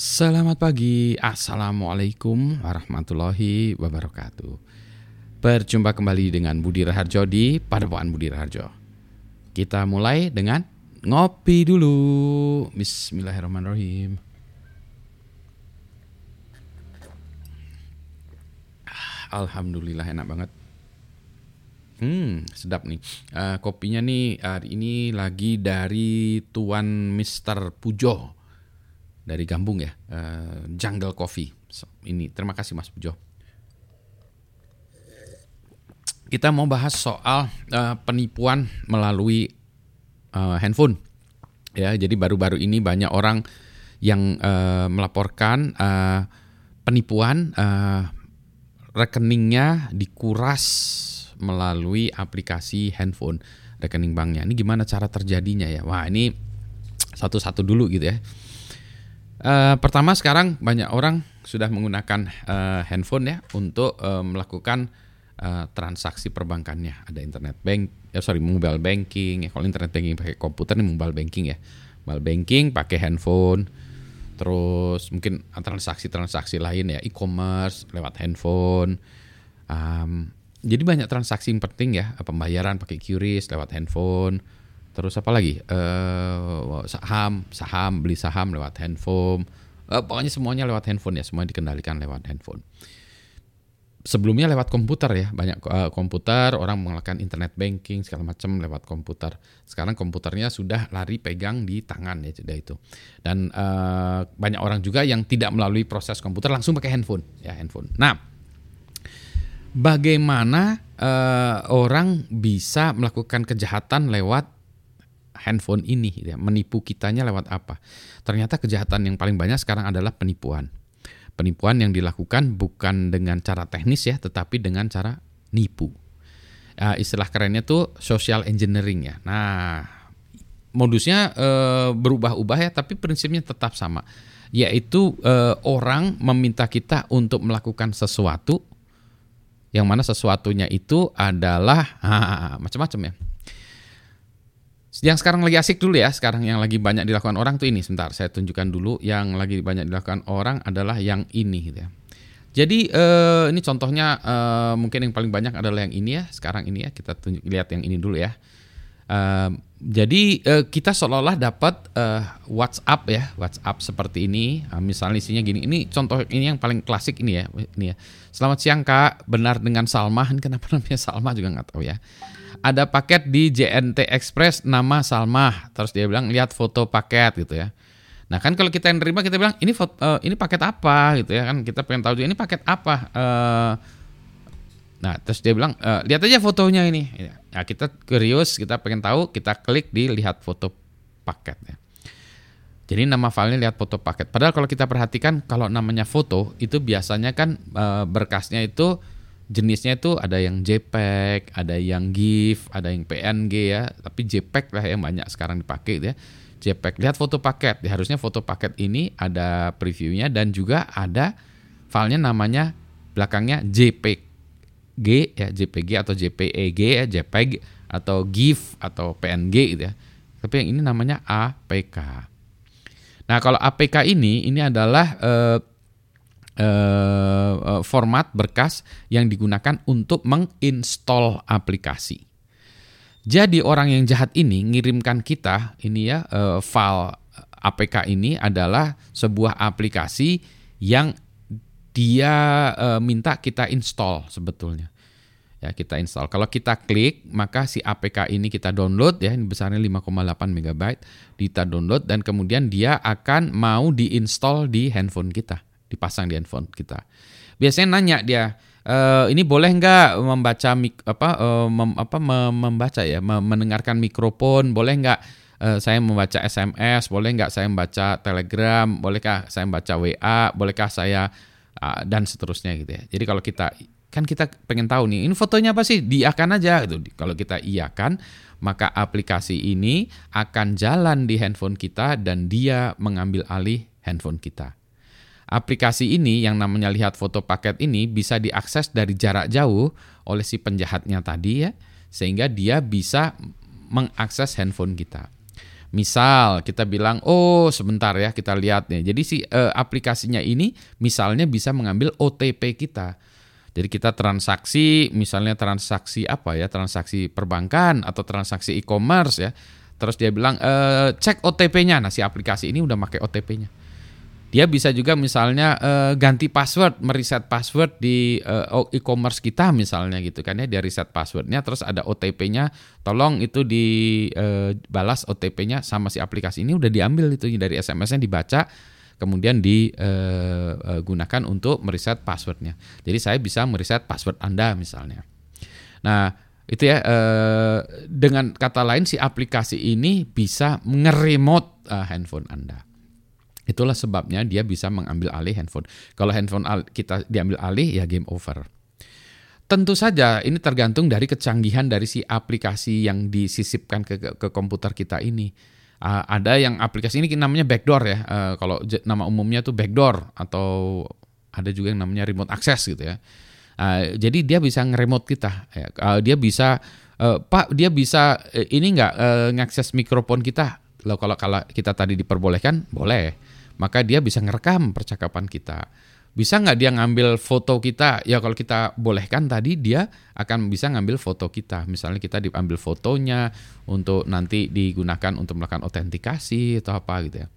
Selamat pagi, Assalamualaikum warahmatullahi wabarakatuh. Berjumpa kembali dengan Budi Raharjo di Padepokan Budi Raharjo. Kita mulai dengan ngopi dulu. Bismillahirrahmanirrahim. Ah, Alhamdulillah enak banget. Hmm, sedap nih. Uh, kopinya nih hari ini lagi dari Tuan Mister Pujo dari Gambung ya, uh, Jungle Coffee. So, ini terima kasih Mas Pujo. Kita mau bahas soal uh, penipuan melalui uh, handphone. Ya, jadi baru-baru ini banyak orang yang uh, melaporkan uh, penipuan uh, rekeningnya dikuras melalui aplikasi handphone rekening banknya. Ini gimana cara terjadinya ya? Wah, ini satu-satu dulu gitu ya. Uh, pertama sekarang banyak orang sudah menggunakan uh, handphone ya untuk uh, melakukan uh, transaksi perbankannya. Ada internet bank, ya sorry mobile banking. Ya, kalau internet banking pakai komputer ini mobile banking ya. Mobile banking pakai handphone. Terus mungkin transaksi-transaksi lain ya, e-commerce lewat handphone. Um, jadi banyak transaksi yang penting ya, pembayaran pakai QRIS lewat handphone Terus apa lagi? Uh, saham, saham, beli saham lewat handphone. Uh, pokoknya semuanya lewat handphone ya, semua dikendalikan lewat handphone. Sebelumnya lewat komputer ya, banyak uh, komputer, orang melakukan internet banking segala macam lewat komputer. Sekarang komputernya sudah lari pegang di tangan ya sudah itu. Dan uh, banyak orang juga yang tidak melalui proses komputer langsung pakai handphone ya handphone. Nah, bagaimana uh, orang bisa melakukan kejahatan lewat handphone ini ya, menipu kitanya lewat apa? Ternyata kejahatan yang paling banyak sekarang adalah penipuan. Penipuan yang dilakukan bukan dengan cara teknis ya tetapi dengan cara nipu. Uh, istilah kerennya tuh social engineering ya. Nah modusnya uh, berubah-ubah ya tapi prinsipnya tetap sama yaitu uh, orang meminta kita untuk melakukan sesuatu yang mana sesuatunya itu adalah macam-macam ya yang sekarang lagi asik dulu ya, sekarang yang lagi banyak dilakukan orang tuh ini. Sebentar, saya tunjukkan dulu yang lagi banyak dilakukan orang adalah yang ini gitu ya. Jadi eh, ini contohnya eh, mungkin yang paling banyak adalah yang ini ya. Sekarang ini ya kita tunjuk lihat yang ini dulu ya. Eh, jadi eh, kita seolah-olah dapat eh, WhatsApp ya, WhatsApp seperti ini. Nah, misalnya isinya gini. Ini contoh ini yang paling klasik ini ya. Ini ya. Selamat siang kak, benar dengan Salma. Kenapa namanya Salma juga nggak tahu ya ada paket di JNT Express nama Salmah. Terus dia bilang lihat foto paket gitu ya. Nah kan kalau kita yang nerima kita bilang ini foto, uh, ini paket apa gitu ya kan kita pengen tahu juga ini paket apa. Uh, nah terus dia bilang uh, lihat aja fotonya ini. Nah kita curious kita pengen tahu kita klik di lihat foto paket ya. Jadi nama filenya lihat foto paket. Padahal kalau kita perhatikan kalau namanya foto itu biasanya kan berkasnya itu jenisnya itu ada yang JPEG, ada yang GIF, ada yang PNG ya, tapi JPEG lah yang banyak sekarang dipakai ya. JPEG. Lihat foto paket, ya, harusnya foto paket ini ada previewnya dan juga ada filenya namanya belakangnya JPG ya, JPG atau JPEG ya, JPEG atau GIF atau PNG gitu ya. Tapi yang ini namanya APK. Nah, kalau APK ini ini adalah eh, uh, format berkas yang digunakan untuk menginstall aplikasi. Jadi orang yang jahat ini ngirimkan kita ini ya uh, file APK ini adalah sebuah aplikasi yang dia uh, minta kita install sebetulnya. Ya, kita install. Kalau kita klik, maka si APK ini kita download ya, ini besarnya 5,8 MB, kita download dan kemudian dia akan mau diinstal di handphone kita dipasang di handphone kita. Biasanya nanya dia, e, ini boleh nggak membaca mik, apa, e, mem, apa membaca ya, mendengarkan mikrofon, boleh nggak e, saya membaca SMS, boleh nggak saya membaca Telegram, bolehkah saya membaca WA, bolehkah saya dan seterusnya gitu ya. Jadi kalau kita kan kita pengen tahu nih, ini fotonya apa sih? Diakan aja gitu. Kalau kita iakan, maka aplikasi ini akan jalan di handphone kita dan dia mengambil alih handphone kita. Aplikasi ini yang namanya lihat foto paket ini bisa diakses dari jarak jauh oleh si penjahatnya tadi ya, sehingga dia bisa mengakses handphone kita. Misal kita bilang, oh sebentar ya kita lihat nih. Jadi si uh, aplikasinya ini misalnya bisa mengambil OTP kita. Jadi kita transaksi, misalnya transaksi apa ya, transaksi perbankan atau transaksi e-commerce ya. Terus dia bilang e, cek OTP-nya. Nah si aplikasi ini udah pakai OTP-nya. Dia bisa juga misalnya e, ganti password, mereset password di e, e-commerce kita misalnya gitu kan ya. Dia reset passwordnya, terus ada OTP-nya. Tolong itu dibalas e, OTP-nya sama si aplikasi ini udah diambil itu dari SMS-nya dibaca kemudian digunakan untuk mereset passwordnya. Jadi saya bisa mereset password Anda misalnya. Nah, itu ya dengan kata lain si aplikasi ini bisa ngeremote handphone Anda. Itulah sebabnya dia bisa mengambil alih handphone. Kalau handphone kita diambil alih ya game over. Tentu saja ini tergantung dari kecanggihan dari si aplikasi yang disisipkan ke, ke, ke komputer kita ini uh, ada yang aplikasi ini namanya backdoor ya. Uh, kalau nama umumnya tuh backdoor atau ada juga yang namanya remote access gitu ya. Uh, jadi dia bisa nge-remote kita. Uh, dia bisa, uh, Pak, dia bisa uh, ini nggak uh, ngakses mikrofon kita. Loh, kalau kalau kita tadi diperbolehkan, boleh. Maka dia bisa ngerekam percakapan kita bisa nggak dia ngambil foto kita? Ya kalau kita bolehkan tadi dia akan bisa ngambil foto kita. Misalnya kita diambil fotonya untuk nanti digunakan untuk melakukan autentikasi atau apa gitu ya.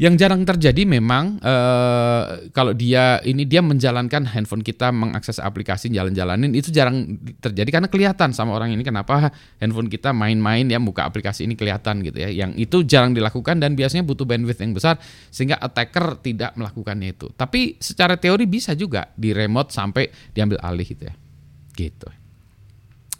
Yang jarang terjadi memang uh, kalau dia ini dia menjalankan handphone kita mengakses aplikasi jalan-jalanin itu jarang terjadi karena kelihatan sama orang ini kenapa handphone kita main-main ya buka aplikasi ini kelihatan gitu ya. Yang itu jarang dilakukan dan biasanya butuh bandwidth yang besar sehingga attacker tidak melakukannya itu. Tapi secara teori bisa juga di remote sampai diambil alih gitu ya. Gitu.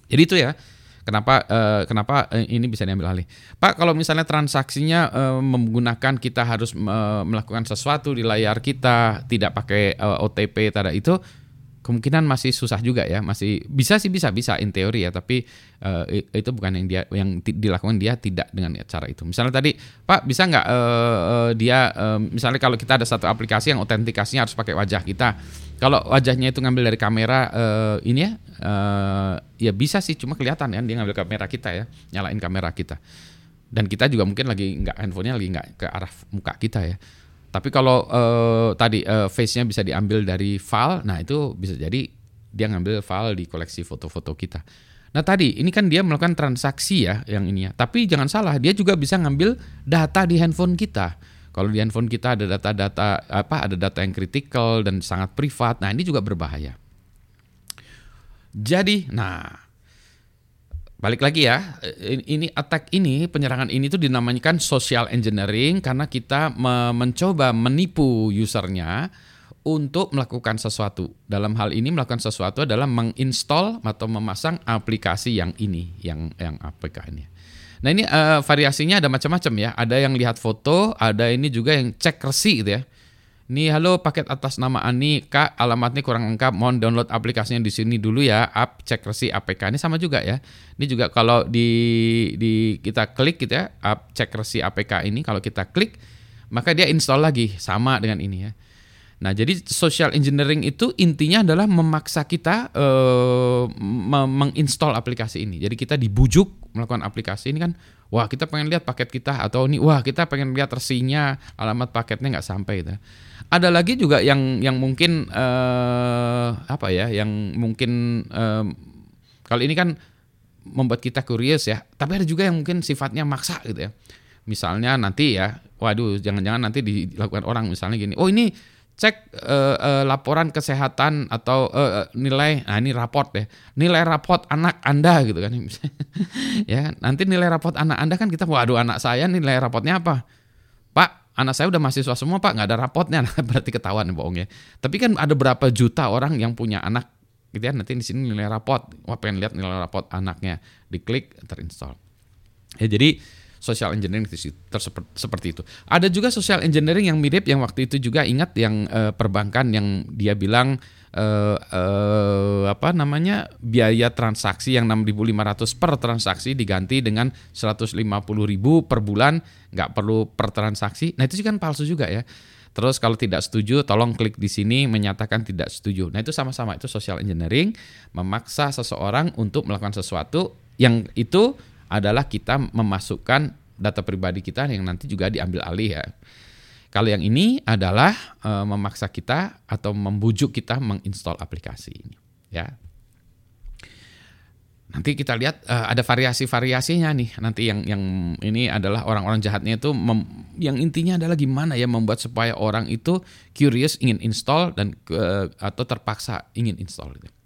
Jadi itu ya Kenapa uh, kenapa uh, ini bisa diambil alih? Pak, kalau misalnya transaksinya uh, menggunakan kita harus uh, melakukan sesuatu di layar kita tidak pakai uh, OTP tada itu kemungkinan masih susah juga ya, masih bisa sih bisa bisa in teori ya, tapi uh, itu bukan yang dia yang dilakukan dia tidak dengan cara itu. Misalnya tadi, Pak bisa nggak uh, uh, dia uh, misalnya kalau kita ada satu aplikasi yang autentikasinya harus pakai wajah kita, kalau wajahnya itu ngambil dari kamera uh, ini ya, uh, ya bisa sih, cuma kelihatan kan dia ngambil kamera kita ya, nyalain kamera kita. Dan kita juga mungkin lagi nggak handphonenya lagi nggak ke arah muka kita ya. Tapi kalau uh, tadi uh, face-nya bisa diambil dari file, nah itu bisa jadi dia ngambil file di koleksi foto-foto kita. Nah tadi ini kan dia melakukan transaksi ya yang ini ya. Tapi jangan salah, dia juga bisa ngambil data di handphone kita. Kalau di handphone kita ada data-data apa ada data yang kritikal dan sangat privat. Nah, ini juga berbahaya. Jadi, nah balik lagi ya, ini attack ini, penyerangan ini tuh dinamakan social engineering karena kita mencoba menipu usernya untuk melakukan sesuatu. Dalam hal ini melakukan sesuatu adalah menginstall atau memasang aplikasi yang ini, yang yang APK ini. Nah ini uh, variasinya ada macam-macam ya. Ada yang lihat foto, ada ini juga yang cek resi gitu ya. Ini halo paket atas nama Ani, Kak, alamatnya kurang lengkap, mohon download aplikasinya di sini dulu ya, app cek resi APK ini sama juga ya. Ini juga kalau di di kita klik gitu ya, app cek resi APK ini kalau kita klik maka dia install lagi sama dengan ini ya. Nah, jadi social engineering itu intinya adalah memaksa kita uh, menginstall aplikasi ini. Jadi kita dibujuk melakukan aplikasi ini kan, wah kita pengen lihat paket kita atau ini, wah kita pengen lihat resinya, alamat paketnya nggak sampai gitu. Ada lagi juga yang yang mungkin uh, apa ya, yang mungkin uh, kalau ini kan membuat kita curious ya, tapi ada juga yang mungkin sifatnya maksa gitu ya. Misalnya nanti ya, waduh jangan-jangan nanti dilakukan orang misalnya gini, oh ini cek uh, uh, laporan kesehatan atau uh, nilai nah ini raport ya nilai raport anak anda gitu kan. Ya nanti nilai raport anak anda kan kita waduh anak saya nilai rapotnya apa? Pak anak saya udah mahasiswa semua pak. Nggak ada rapotnya nah, berarti ketahuan bohong ya. Tapi kan ada berapa juta orang yang punya anak gitu ya. Nanti di sini nilai raport. Wah pengen lihat nilai raport anaknya. Diklik terinstall. Ya jadi social engineering seperti itu. Ada juga social engineering yang mirip yang waktu itu juga ingat yang uh, perbankan yang dia bilang uh, uh, apa namanya biaya transaksi yang 6.500 per transaksi diganti dengan 150.000 per bulan nggak perlu per transaksi. Nah itu kan palsu juga ya. Terus kalau tidak setuju, tolong klik di sini menyatakan tidak setuju. Nah itu sama-sama itu social engineering, memaksa seseorang untuk melakukan sesuatu yang itu adalah kita memasukkan data pribadi kita yang nanti juga diambil alih ya. Kalau yang ini adalah uh, memaksa kita atau membujuk kita menginstal aplikasi ini, ya. Nanti kita lihat uh, ada variasi-variasinya nih. Nanti yang yang ini adalah orang-orang jahatnya itu mem, yang intinya adalah gimana ya membuat supaya orang itu curious ingin install dan uh, atau terpaksa ingin install gitu.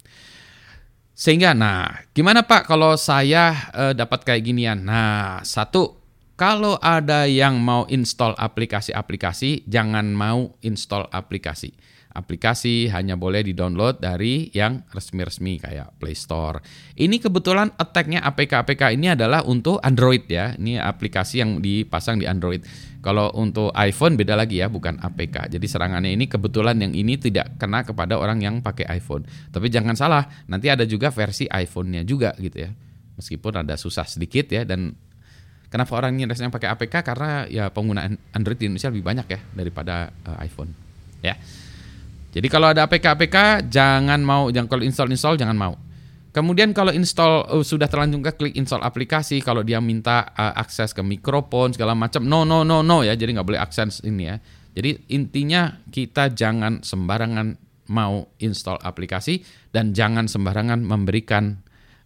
Sehingga nah, gimana Pak kalau saya uh, dapat kayak ginian? Nah, satu kalau ada yang mau install aplikasi-aplikasi, jangan mau install aplikasi. Aplikasi hanya boleh di-download dari yang resmi-resmi kayak Play Store. Ini kebetulan attack-nya APK-APK ini adalah untuk Android ya. Ini aplikasi yang dipasang di Android. Kalau untuk iPhone beda lagi ya, bukan APK. Jadi serangannya ini kebetulan yang ini tidak kena kepada orang yang pakai iPhone. Tapi jangan salah, nanti ada juga versi iPhone-nya juga gitu ya. Meskipun ada susah sedikit ya dan Kenapa orang yang pakai APK? Karena ya penggunaan Android di Indonesia lebih banyak ya daripada uh, iPhone. Ya. Jadi kalau ada APK-APK jangan mau, jangan kalau install-install jangan mau. Kemudian kalau install uh, sudah terlanjur ke klik install aplikasi, kalau dia minta uh, akses ke mikrofon segala macam, no no no no ya, jadi nggak boleh akses ini ya. Jadi intinya kita jangan sembarangan mau install aplikasi dan jangan sembarangan memberikan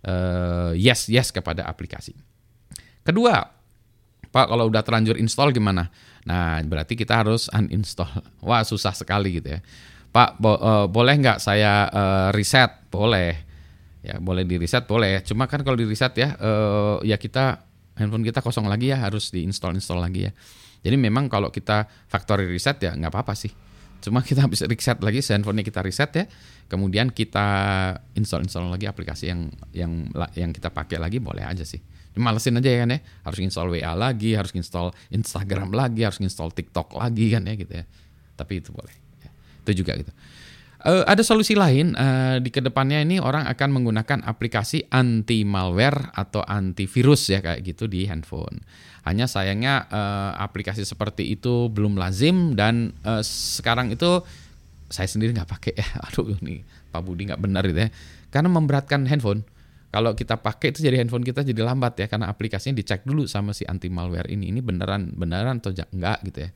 uh, yes yes kepada aplikasi. Kedua, Pak kalau udah terlanjur install gimana? Nah berarti kita harus uninstall. Wah susah sekali gitu ya. Pak bo uh, boleh nggak saya uh, reset? Boleh. Ya boleh di reset boleh. Cuma kan kalau di reset ya uh, ya kita handphone kita kosong lagi ya harus diinstall install lagi ya. Jadi memang kalau kita factory reset ya nggak apa-apa sih. Cuma kita bisa reset lagi handphonenya kita reset ya. Kemudian kita install install lagi aplikasi yang yang yang kita pakai lagi boleh aja sih malesin aja ya kan ya harus install WA lagi harus install Instagram lagi harus install TikTok lagi kan ya gitu ya tapi itu boleh. Itu juga gitu. Uh, ada solusi lain uh, di ke depannya ini orang akan menggunakan aplikasi anti malware atau antivirus ya kayak gitu di handphone. Hanya sayangnya uh, aplikasi seperti itu belum lazim dan uh, sekarang itu saya sendiri nggak pakai ya. Aduh ini Pak Budi nggak benar itu ya. Karena memberatkan handphone. Kalau kita pakai itu jadi handphone kita jadi lambat ya karena aplikasinya dicek dulu sama si anti malware ini. Ini beneran beneran atau enggak gitu ya.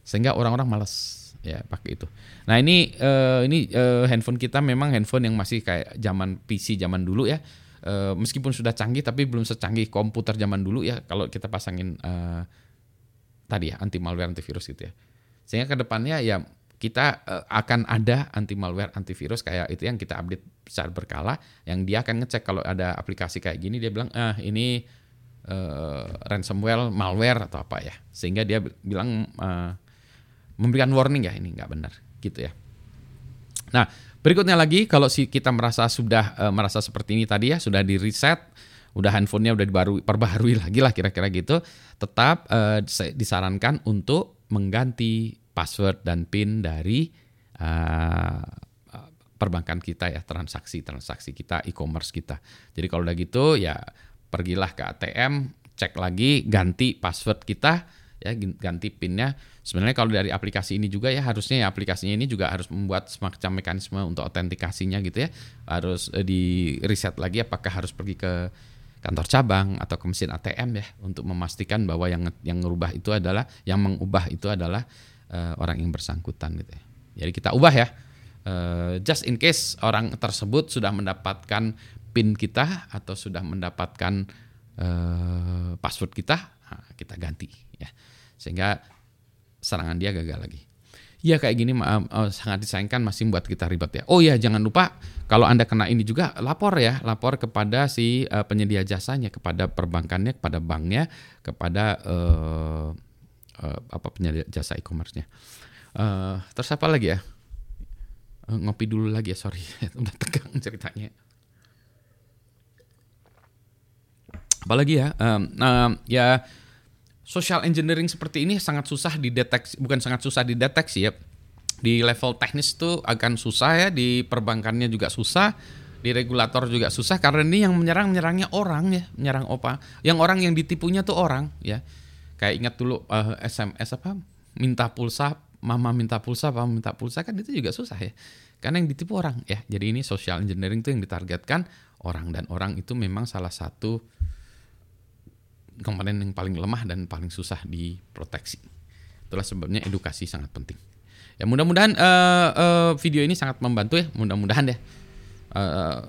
Sehingga orang-orang malas ya pakai itu. Nah ini uh, ini uh, handphone kita memang handphone yang masih kayak zaman PC zaman dulu ya. Uh, meskipun sudah canggih tapi belum secanggih komputer zaman dulu ya kalau kita pasangin uh, tadi ya anti malware antivirus gitu ya. Sehingga ke depannya ya kita uh, akan ada anti malware antivirus kayak itu yang kita update secara berkala yang dia akan ngecek kalau ada aplikasi kayak gini dia bilang ah ini uh, ransomware malware atau apa ya. Sehingga dia bilang uh, memberikan warning ya ini nggak benar gitu ya nah berikutnya lagi kalau si kita merasa sudah uh, merasa seperti ini tadi ya sudah di reset udah handphonenya udah dibaru perbaharui lagi lah kira-kira gitu tetap uh, disarankan untuk mengganti password dan PIN dari uh, perbankan kita ya, transaksi-transaksi kita, e-commerce kita. Jadi kalau udah gitu ya pergilah ke ATM, cek lagi, ganti password kita, ya ganti PIN-nya. Sebenarnya kalau dari aplikasi ini juga ya harusnya ya aplikasinya ini juga harus membuat semacam mekanisme untuk autentikasinya gitu ya. Harus eh, di reset lagi apakah harus pergi ke kantor cabang atau ke mesin ATM ya untuk memastikan bahwa yang yang merubah itu adalah yang mengubah itu adalah uh, orang yang bersangkutan gitu ya. Jadi kita ubah ya. Uh, just in case orang tersebut sudah mendapatkan PIN kita atau sudah mendapatkan uh, password kita, kita ganti ya. Sehingga serangan dia gagal lagi. Ya kayak gini uh, sangat disayangkan masih membuat kita ribet ya. Oh ya jangan lupa kalau anda kena ini juga lapor ya, lapor kepada si uh, penyedia jasanya, kepada perbankannya, kepada banknya, kepada uh, uh, apa penyedia jasa e-commerce-nya. Uh, terus apa lagi ya? Uh, ngopi dulu lagi ya, sorry. Udah tegang ceritanya. Apalagi ya? Um, um, ya social engineering seperti ini sangat susah dideteksi, bukan sangat susah dideteksi ya. Di level teknis itu akan susah ya, di perbankannya juga susah, di regulator juga susah karena ini yang menyerang menyerangnya orang ya, menyerang opa. Yang orang yang ditipunya tuh orang ya kayak ingat dulu uh, eh, SMS apa minta pulsa mama minta pulsa papa minta pulsa kan itu juga susah ya karena yang ditipu orang ya jadi ini social engineering itu yang ditargetkan orang dan orang itu memang salah satu komponen yang paling lemah dan paling susah diproteksi. Itulah sebabnya edukasi sangat penting. Ya mudah-mudahan uh, uh, video ini sangat membantu ya, mudah-mudahan ya. Uh,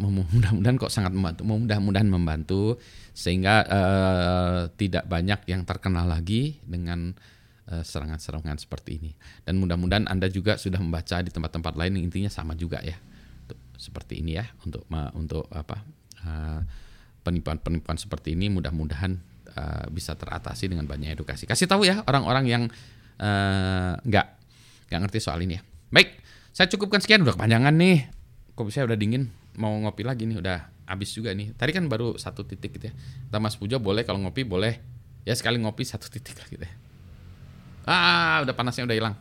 mudah-mudahan kok sangat membantu, mudah-mudahan membantu sehingga uh, tidak banyak yang terkenal lagi dengan serangan-serangan seperti ini. Dan mudah-mudahan Anda juga sudah membaca di tempat-tempat lain yang intinya sama juga ya. Seperti ini ya untuk untuk apa? Uh, penipuan-penipuan seperti ini mudah-mudahan uh, bisa teratasi dengan banyak edukasi. Kasih tahu ya orang-orang yang uh, nggak ngerti soal ini ya. Baik, saya cukupkan sekian udah kepanjangan nih. Kopi saya udah dingin, mau ngopi lagi nih udah habis juga nih. Tadi kan baru satu titik gitu ya. Kita Mas Pujo boleh kalau ngopi boleh. Ya sekali ngopi satu titik lah gitu ya. Ah, udah panasnya udah hilang.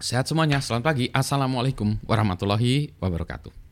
Sehat semuanya, selamat pagi. Assalamualaikum warahmatullahi wabarakatuh.